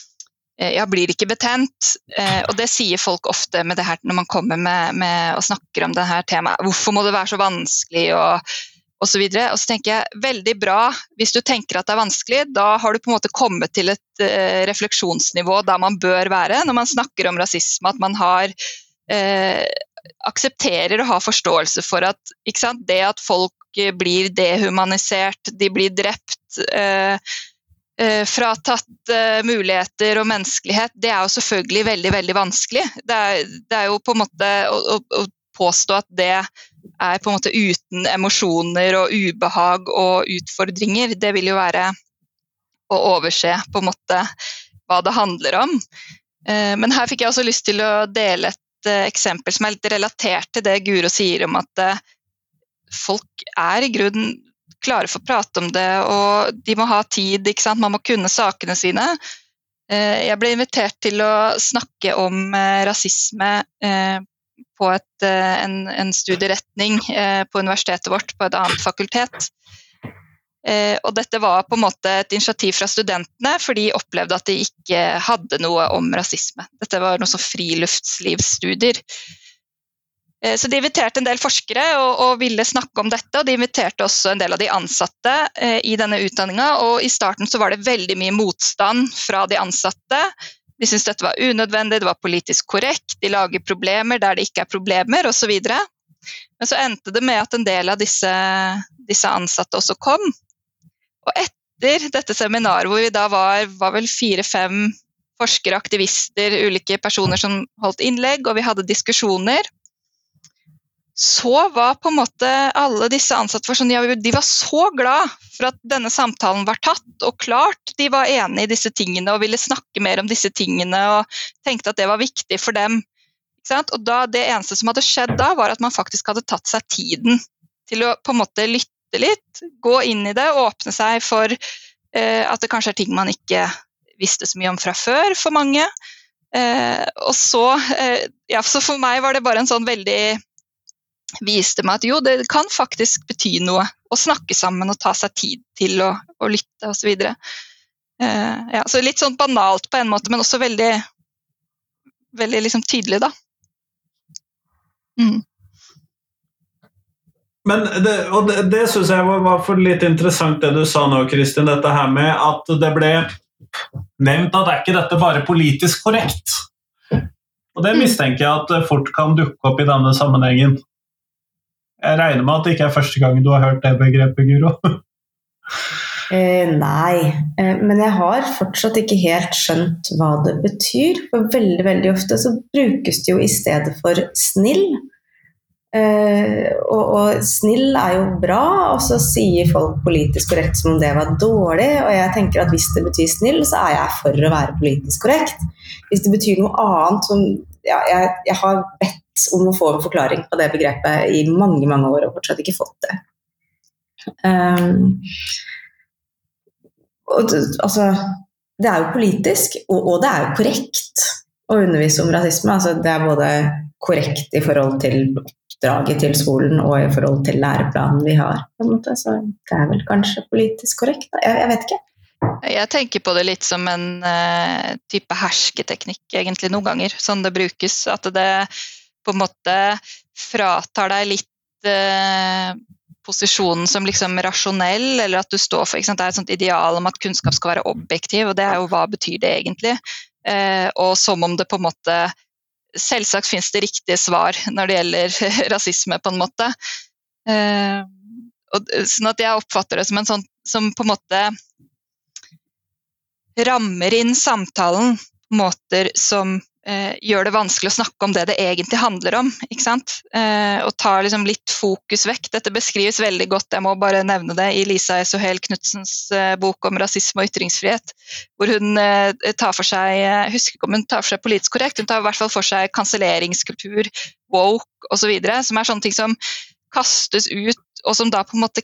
jeg blir ikke betent, og det sier folk ofte med det her når man kommer med, med og snakker om dette temaet. Hvorfor må det være så vanskelig? og og så, videre. og så tenker jeg veldig bra hvis du tenker at det er vanskelig, da har du på en måte kommet til et refleksjonsnivå der man bør være når man snakker om rasisme. At man har eh, aksepterer og har forståelse for at sant, det at folk blir dehumanisert, de blir drept, eh, eh, fratatt eh, muligheter og menneskelighet, det er jo selvfølgelig veldig, veldig vanskelig. Det er, det er jo på en måte å, å, å, påstå at det er på en måte uten emosjoner og ubehag og utfordringer, det vil jo være å overse på en måte hva det handler om. Eh, men her fikk jeg også lyst til å dele et uh, eksempel som er litt relatert til det Guro sier om at uh, folk er i grunnen klare for å prate om det, og de må ha tid, ikke sant? man må kunne sakene sine. Uh, jeg ble invitert til å snakke om rasisme på et, en, en, studieretning på universitetet vårt, på et annet fakultet. Eh, og dette var på en måte et initiativ fra studentene, for de opplevde at de ikke hadde noe om rasisme. Dette var noe som friluftslivsstudier. Eh, så de inviterte en del forskere og, og, ville snakke om dette, og de inviterte også en del av de ansatte eh, i denne utdanninga. Og i starten så var det veldig mye motstand fra de ansatte. De syntes dette var unødvendig, det var politisk korrekt, de lager problemer der det ikke er problemer, osv. Men så endte det med at en del av disse, disse ansatte også kom. Og etter dette seminaret, hvor vi da var, var vel fire-fem forskere, aktivister, ulike personer som holdt innlegg, og vi hadde diskusjoner, så var på en måte alle disse ansatte for sånn, ja, de var så glad for at denne samtalen var tatt, og klart de var enig i disse tingene og ville snakke mer om disse tingene og tenkte at det var viktig for dem. Og da, Det eneste som hadde skjedd da, var at man faktisk hadde tatt seg tiden til å på en måte lytte litt, gå inn i det, åpne seg for eh, at det kanskje er ting man ikke visste så mye om fra før for mange. Eh, og så, eh, ja, så for meg var det bare en sånn veldig Viste meg at jo, det kan faktisk bety noe å snakke sammen og ta seg tid til å, å lytte osv. Så, videre. eh, ja, så litt sånn banalt på en måte, men også veldig, veldig liksom tydelig, da. Mm. Men det, og det, det syns jeg var, var, litt interessant det du sa nå, Kristin. Dette her med at det ble nevnt at er ikke dette bare politisk korrekt? Og det mistenker jeg at fort kan dukke opp i denne sammenhengen. Jeg regner med at det ikke er første gang du har hørt det begrepet, Guro? Eh, nei, eh, men jeg har fortsatt ikke helt skjønt hva det betyr. For veldig veldig ofte så brukes det jo i stedet for snill. Eh, og, og, snill er jo bra, og så sier folk politisk korrekt som om det var dårlig. Og jeg tenker at hvis det betyr snill, så er jeg for å være politisk korrekt. Hvis det betyr noe annet som ja, jeg, jeg, har bedt om å få en forklaring på det begrepet i mange mange år og fortsatt ikke fått det. Um, og, altså, det er jo politisk, og, og, det er jo korrekt å undervise om rasisme. Altså, det er både korrekt i forhold til oppdraget til skolen og i forhold til læreplanen vi har. Så det er vel kanskje politisk korrekt. Jeg, jeg, vet ikke. Jeg tenker på det litt som en uh, type hersketeknikk, egentlig, noen ganger. Sånn det brukes. At det på en måte fratar deg litt uh, posisjonen som liksom rasjonell, eller at du står for Det er et sånt ideal om at kunnskap skal være objektiv, og det er jo hva betyr det egentlig? Eh, og som om det på en måte Selvsagt finnes det riktige svar når det gjelder rasisme, på en måte. Eh, og, sånn at jeg oppfatter det som en sånn som på en måte rammer inn samtalen på måter som eh, gjør det vanskelig å snakke om det det egentlig handler om. ikke sant? Eh, og tar liksom litt fokus vekk. Dette beskrives veldig godt, jeg må bare nevne det, i Lisa Esohel Knutsens eh, bok om rasisme og ytringsfrihet. Hvor hun eh, tar for seg Jeg husker ikke om hun tar for seg politisk korrekt, hun tar i hvert fall for seg kanselleringskultur, woke osv., som er sånne ting som kastes ut, og som da på en måte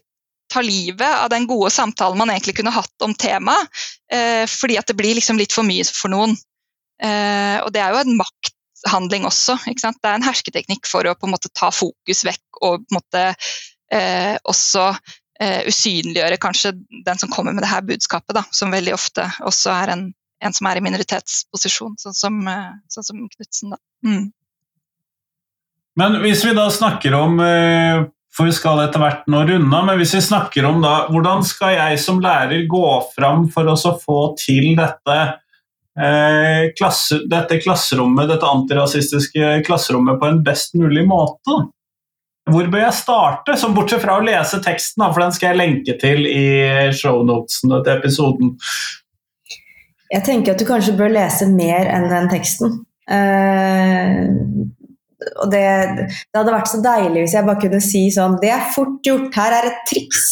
tar livet av den gode samtalen man egentlig kunne hatt om temaet, eh, fordi at det blir liksom litt for mye for noen. Eh, og det er jo en makthandling også. Det er en hersketeknikk for å på en måte ta fokus vekk og på en måte eh, også eh, usynliggjøre kanskje den som kommer med det her budskapet, da, som veldig ofte også er en, en som er i minoritetsposisjon, sånn som, eh, sånn som Knutsen. Mm. Men hvis vi da snakker om eh, for vi skal etter hvert nå runde men hvis vi snakker om da, hvordan skal jeg som lærer gå fram for å få til dette Eh, klasse, dette klasserommet, dette antirasistiske klasserommet på en best mulig måte. Hvor bør jeg starte, som bortsett fra å lese teksten, for den skal jeg lenke til i shownotene til episoden? Jeg tenker at du kanskje bør lese mer enn den teksten. Uh, og det, det, hadde vært så deilig hvis jeg bare kunne si sånn Det er fort gjort, her er et triks.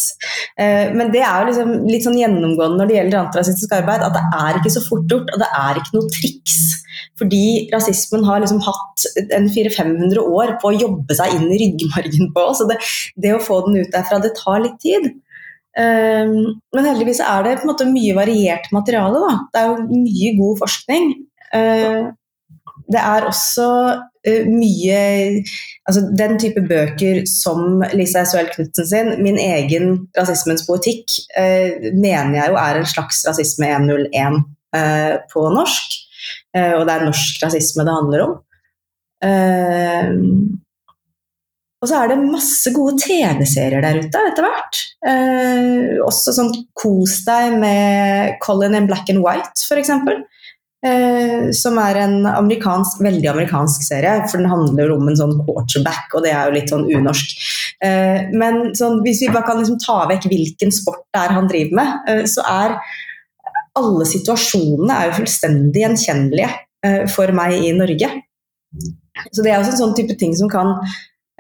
Uh, men det er jo liksom litt sånn gjennomgående når det gjelder antirasistisk arbeid, at det er ikke så fort gjort, og det er ikke noe triks. Fordi rasismen har liksom hatt en 400-500 år på å jobbe seg inn i ryggmargen på oss. Og det, det, å få den ut derfra, det tar litt tid. Uh, men heldigvis er det på en måte mye variert materiale. Da. Det er jo mye god forskning. Uh, det er også uh, mye altså Den type bøker som Lisa Esuel Knutsen sin, 'Min egen rasismens poetikk', uh, mener jeg jo er en slags rasisme 101 uh, på norsk. og det er norsk rasisme det handler om. og så er det masse gode TV-serier der ute etter hvert. også sånn Kos deg med Colin in Black and White, f.eks. Eh, som er en amerikansk, veldig amerikansk serie, for den handler om en sånn quarterback, og det er jo litt sånn unorsk. Eh, men sånn, hvis vi bare kan liksom ta vekk hvilken sport det er han driver med, eh, så er alle situasjonene er jo fullstendig gjenkjennelige eh, for meg i Norge. Så det er også en sånn type ting som kan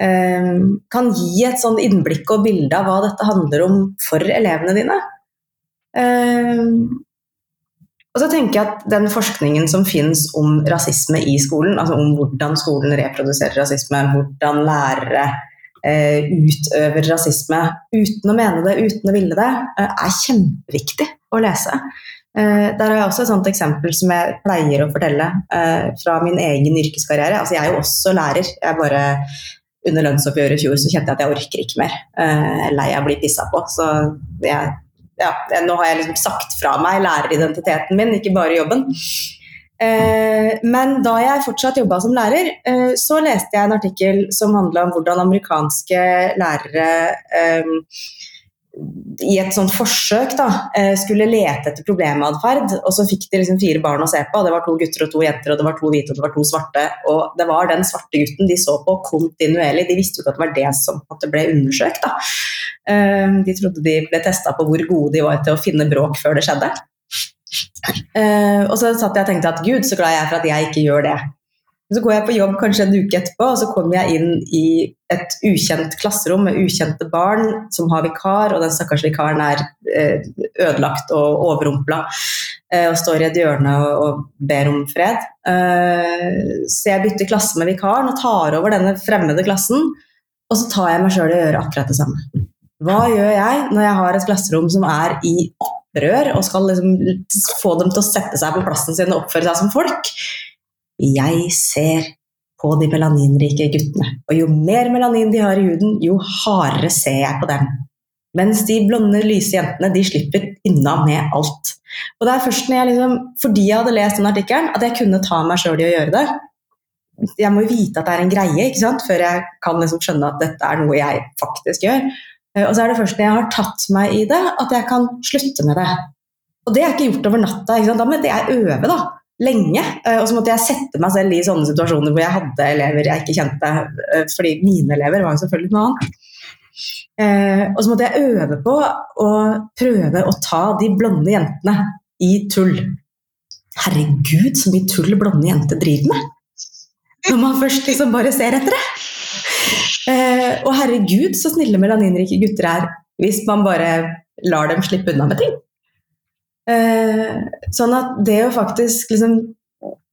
eh, kan gi et sånn innblikk og bilde av hva dette handler om for elevene dine. Og så tenker jeg at Den forskningen som finnes om rasisme i skolen, altså om hvordan skolen reproduserer rasisme, hvordan lærere eh, utøver rasisme uten å mene det, uten å ville det, eh, er kjempeviktig å lese. Eh, der har jeg også et sånt eksempel som jeg pleier å fortelle eh, fra min egen yrkeskarriere. Altså, jeg er jo også lærer. Jeg bare under lønnsoppgjøret i fjor så kjente jeg at jeg orker ikke mer. Jeg eh, er lei av å bli pissa på. Så jeg ja, nå har jeg liksom sagt fra meg læreridentiteten min, ikke bare jobben. Eh, men da jeg fortsatt jobba som lærer, eh, så leste jeg en artikkel som handla om hvordan amerikanske lærere eh, i et sånt forsøk da, eh, skulle lete etter problematferd, og så fikk de liksom fire barn å se på. Det var to gutter og to jenter, og det var to hvite og det var to svarte. Og det var den svarte gutten de så på kontinuerlig. De visste jo ikke at det var det som ble undersøkt. Da. Eh, de trodde de ble testa på hvor gode de var til å finne bråk før det skjedde. Eh, og så satt jeg og tenkte at gud, så glad jeg er for at jeg ikke gjør det. Så går jeg på jobb kanskje en uke etterpå, og så kommer jeg inn i et ukjent klasserom med ukjente barn som har vikar, og den stakkars vikaren er eh, ødelagt og overrumpla eh, og står i et hjørne og ber om fred. Eh, så jeg bytter klasse med vikaren og tar over denne fremmede klassen, og så tar jeg meg sjøl i å gjøre akkurat det samme. Hva gjør jeg når jeg har et klasserom som er i opprør, og skal liksom få dem til å sette seg på plassen sin og oppføre seg som folk? Jeg ser på de melaninrike guttene, og jo mer melanin de har i huden, jo hardere ser jeg på dem. Mens de blonde, lyse jentene de slipper unna med alt. Og det er først når jeg liksom, Fordi jeg hadde lest den artikkelen, at jeg kunne ta meg sjøl i å gjøre det. Jeg må jo vite at det er en greie, ikke sant? før jeg kan liksom skjønne at dette er noe jeg faktisk gjør. Eh, og så er det først når jeg har tatt meg i det, at jeg kan slutte med det. Og det er ikke gjort over natta. Da må jeg øve, da lenge. Eh, og så måtte jeg sette meg selv i sånne situasjoner hvor jeg hadde elever jeg ikke kjente. Eh, fordi mine elever var jo selvfølgelig noe annet. Eh, og så måtte jeg øve på å prøve å ta de blonde jentene i tull. Herregud, så mye tull blonde jenter driver med! Når man først liksom bare ser etter det. og herregud, så snille melaninrike gutter er hvis man bare lar dem slippe unna med ting. Eh, sånn at det å faktisk liksom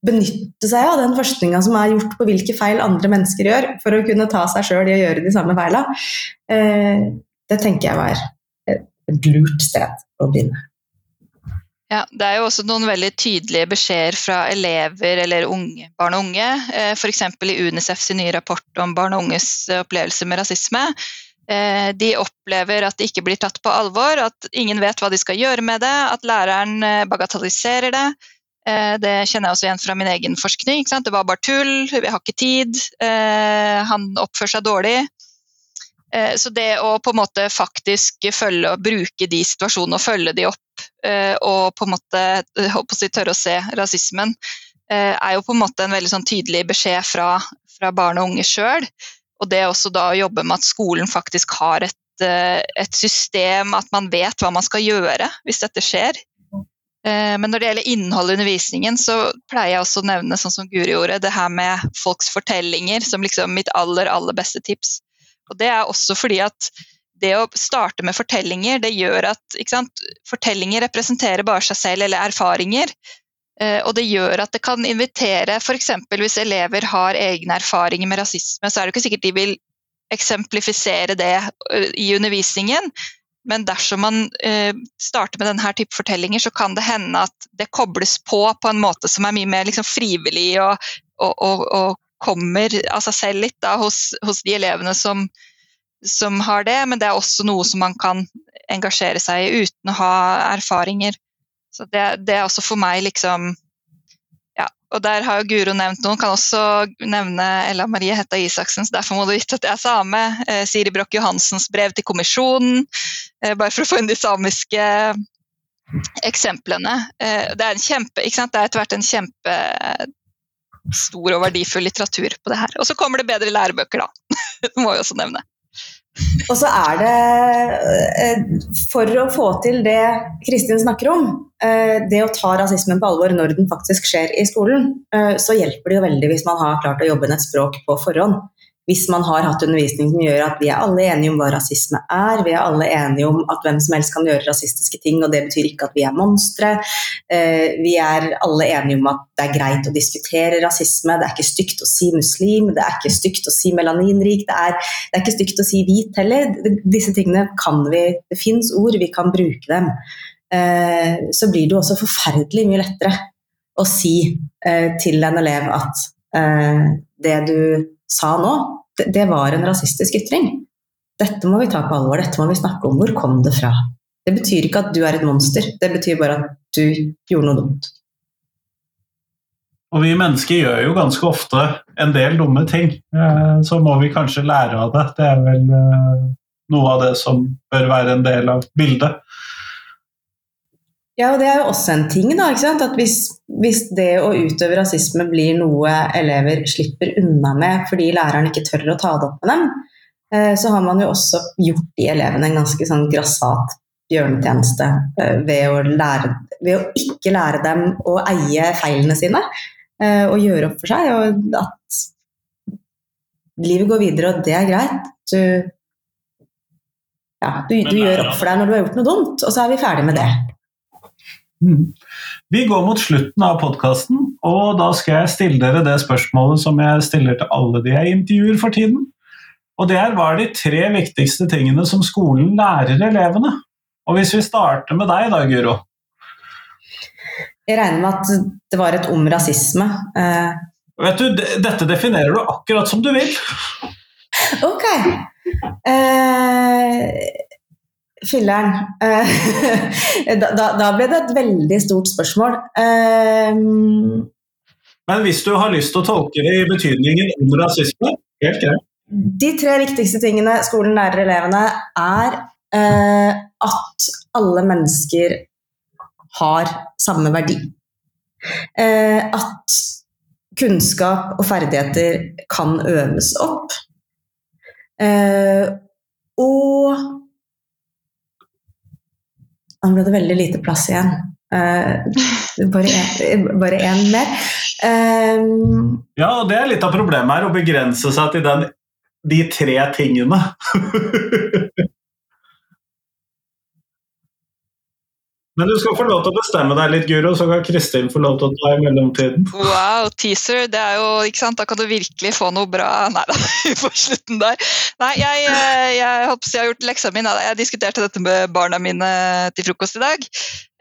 benytte seg av den forskninga som er gjort på hvilke feil andre mennesker gjør, for å kunne ta seg sjøl i å gjøre de samme feila, eh, det tenker jeg var et lurt sted å begynne. Ja, Det er jo også noen veldig tydelige beskjeder fra elever eller unge, barn og unge. Eh, F.eks. i UNICEFs nye rapport om barn og unges opplevelse med rasisme. Eh, de opplever at de ikke blir tatt på alvor, at ingen vet hva de skal gjøre med det, at læreren eh, bagatelliserer det. Eh, det kjenner jeg også igjen fra min egen forskning. Det var bare tull, vi har ikke tid, han oppfører seg dårlig. Så det å på en måte faktisk følge og bruke de situasjonene og følge de opp, og på en måte tørre å se rasismen, er jo på en måte en veldig sånn tydelig beskjed fra, fra barn og unge sjøl. Og det også da å jobbe med at skolen faktisk har et, eh, et system, at man vet hva man skal gjøre hvis dette skjer. Eh, men når det gjelder innholdet i undervisningen, så pleier jeg også å nevne, sånn som Guri gjorde, det her med folks fortellinger som liksom mitt aller, aller beste tips. Og det er også fordi at det å starte med fortellinger, det gjør at Fortellinger representerer bare seg selv eller erfaringer. Eh, og det gjør at det kan invitere f.eks. hvis elever har egne erfaringer med rasisme, så er det ikke sikkert de vil eksemplifisere det eh, i undervisningen. Men dersom man eh, starter med denne type fortellinger, så kan det hende at det kobles på på en måte som er mye mer liksom, frivillig og, og, og, og, kommer av seg selv litt da, hos, hos, de elevene som, som har det. Men det er også noe som man kan engasjere seg i uten å ha erfaringer. Så det, det, er også for meg liksom Ja, og der har jo Guro nevnt noen. Kan også nevne Ella Marie Hetta Isaksen, så derfor må du vite at jeg er same. Eh, Siri Broch Johansens brev til kommisjonen, eh, bare for å få inn de samiske eksemplene. Eh, det er en kjempe, ikke sant? Det er etter hvert en kjempe stor og verdifull litteratur på det her. Og så kommer det bedre lærebøker, da. må vi også nevne. Og så er det, eh, for å få til det Kristin snakker om, eh, det å ta rasismen på alvor når den faktisk skjer i skolen, eh, så hjelper det jo veldig hvis man har klart å jobbe inn et språk på forhånd hvis man har hatt undervisning som gjør at vi er alle enige om hva rasisme er, vi er alle enige om at hvem som helst kan gjøre rasistiske ting, og det betyr ikke at vi er monstre. Eh, vi er alle enige om at det er greit å diskutere rasisme, det er ikke stygt å si muslim, det er ikke stygt å si melaninrik, det er, det er ikke stygt å si hvit heller. Disse tingene kan vi, det fins ord, vi kan bruke dem. Eh, så blir det jo også forferdelig mye lettere å si eh, til en elev at det du sa nå, det, var en rasistisk ytring. Dette må vi ta på alvor, dette må vi snakke om. Hvor kom det fra? Det betyr ikke at du er et monster, det betyr bare at du gjorde noe dumt. Og vi mennesker gjør jo ganske ofte en del dumme ting. Eh, så må vi kanskje lære av det. Det er vel eh, noe av det som bør være en del av bildet. Ja, og det er jo også en ting, da. ikke sant? At hvis, hvis det å utøve rasisme blir noe elever slipper unna med fordi læreren ikke tør å ta det opp med dem, eh, så har man jo også gjort de elevene en ganske sånn grassat bjørnetjeneste eh, ved å, lære, ved å ikke lære dem å eie feilene sine eh, og gjøre opp for seg, og at livet går videre, og det er greit. Du, ja, du, du gjør opp for deg når du har gjort noe dumt, og så er vi ferdig med det. Mm. Vi går mot slutten av podkasten, og da skal jeg stille dere det spørsmålet som jeg stiller til alle de jeg intervjuer for tiden. Og det er hva er de tre viktigste tingene som skolen lærer elevene? Og hvis vi starter med deg da, Guro? Jeg regner med at det var et om rasisme. Eh, Vet du, Dette definerer du akkurat som du vil. ok. Eh, Filleren. Eh, da, da, da ble det et veldig stort spørsmål. Um, Men hvis du har lyst til å tolke det i betydningen om rasisme, helt greit. de tre viktigste tingene skolen lærer elevene, er uh, at alle mennesker har samme verdi. Uh, at kunnskap og ferdigheter kan øves opp. Uh, og Nå ble det veldig lite plass igjen. Uh, bare én mer. Uh, Ja, og det er litt av problemet her, å begrense seg til den, de tre tingene. Men du skal få lov til å bestemme deg litt, Guro, så kan Kristin få lov til å ta i mellomtiden. Wow, teaser. Det er jo, ikke sant? Da kan du virkelig få noe bra Nei da, på slutten der. Nei, jeg, jeg, jeg, håper jeg har gjort leksa mi. Jeg diskuterte dette med barna mine til frokost i dag.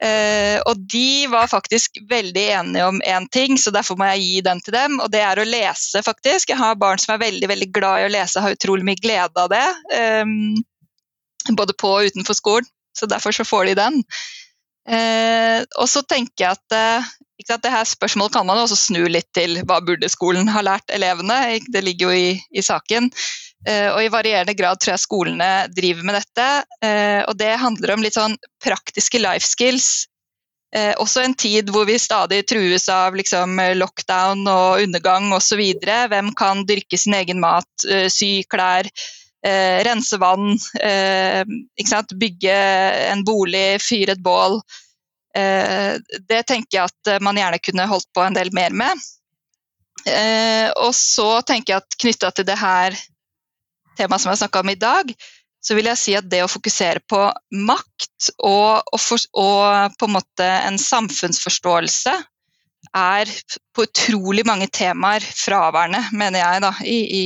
Eh, og de var faktisk veldig enige om én ting, så derfor må jeg gi den til dem. Og det er å lese, faktisk. Jeg har barn som er veldig veldig glad i å lese, har utrolig mye glede av det. Eh, både på og utenfor skolen. Så derfor så får de den. Eh, og så tenker jeg at, eh, ikke sant, det her spørsmålet kan man også snu litt til hva burde skolen ha lært elevene? Det ligger jo i, i saken. Eh, og i varierende grad tror jeg skolene driver med dette. Eh, og det handler om litt sånn praktiske life skills. Eh, også en tid hvor vi stadig trues av liksom, lockdown og undergang osv. Hvem kan dyrke sin egen mat, eh, sy klær, eh, rense vann, eh, bygge en bolig, fyre et bål. Eh, det tenker jeg at man gjerne kunne holdt på en del mer med. Eh, og så tenker jeg at knytta til det her temaet som jeg snakka om i dag, så vil jeg si at det å fokusere på makt og, og, for, og på en måte en samfunnsforståelse er på utrolig mange temaer fraværende, mener jeg, da, i, i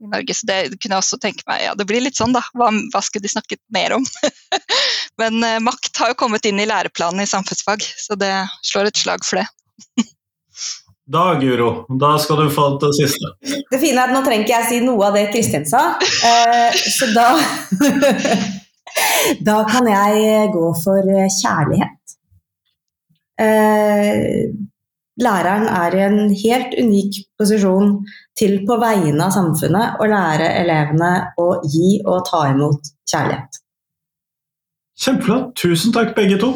i Norge. Så det kunne jeg også tenke meg. Ja, det blir litt sånn, da. Hva, hva skulle de snakket mer om? Men eh, makt har jo kommet inn i læreplanen i samfunnsfag, så det slår et slag for det. Da, Guro, da skal du få det siste. Det fine er at nå trenger ikke jeg si noe av det Kristin sa, eh, så da Da kan jeg gå for kjærlighet. Eh, læreren er i en helt unik posisjon til på vegne av samfunnet å lære elevene å gi og ta imot kjærlighet. Kjempeflott. Tusen takk, begge to.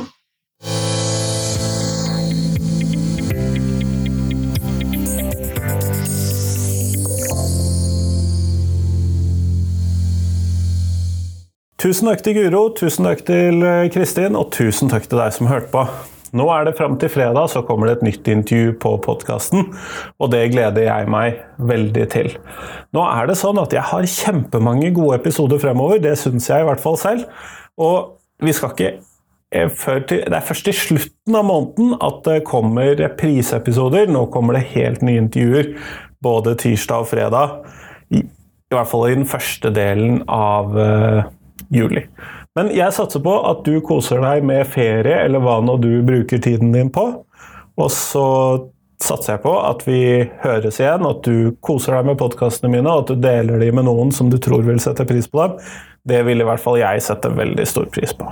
Tusen takk til Guro, tusen takk til eh, Kristin, og tusen takk til deg som hørte på. Nå er det fram til fredag, så kommer det et nytt intervju på podkasten. Og det gleder jeg meg veldig til. Nå er det sånn at jeg har kjempemange gode episoder fremover. Det syns jeg i hvert fall selv. Og vi skal ikke til, Det er først i slutten av måneden at det kommer repriseepisoder. Nå kommer det helt nye intervjuer både tirsdag og fredag. I, i hvert fall i den første delen av uh, juli. Men jeg satser på at du koser deg med ferie, eller hva nå du bruker tiden din på. Og så satser jeg på at vi høres igjen, at du koser deg med podkastene mine, og at du deler dem med noen som du tror vil sette pris på dem. Det vil i hvert fall jeg sette veldig stor pris på.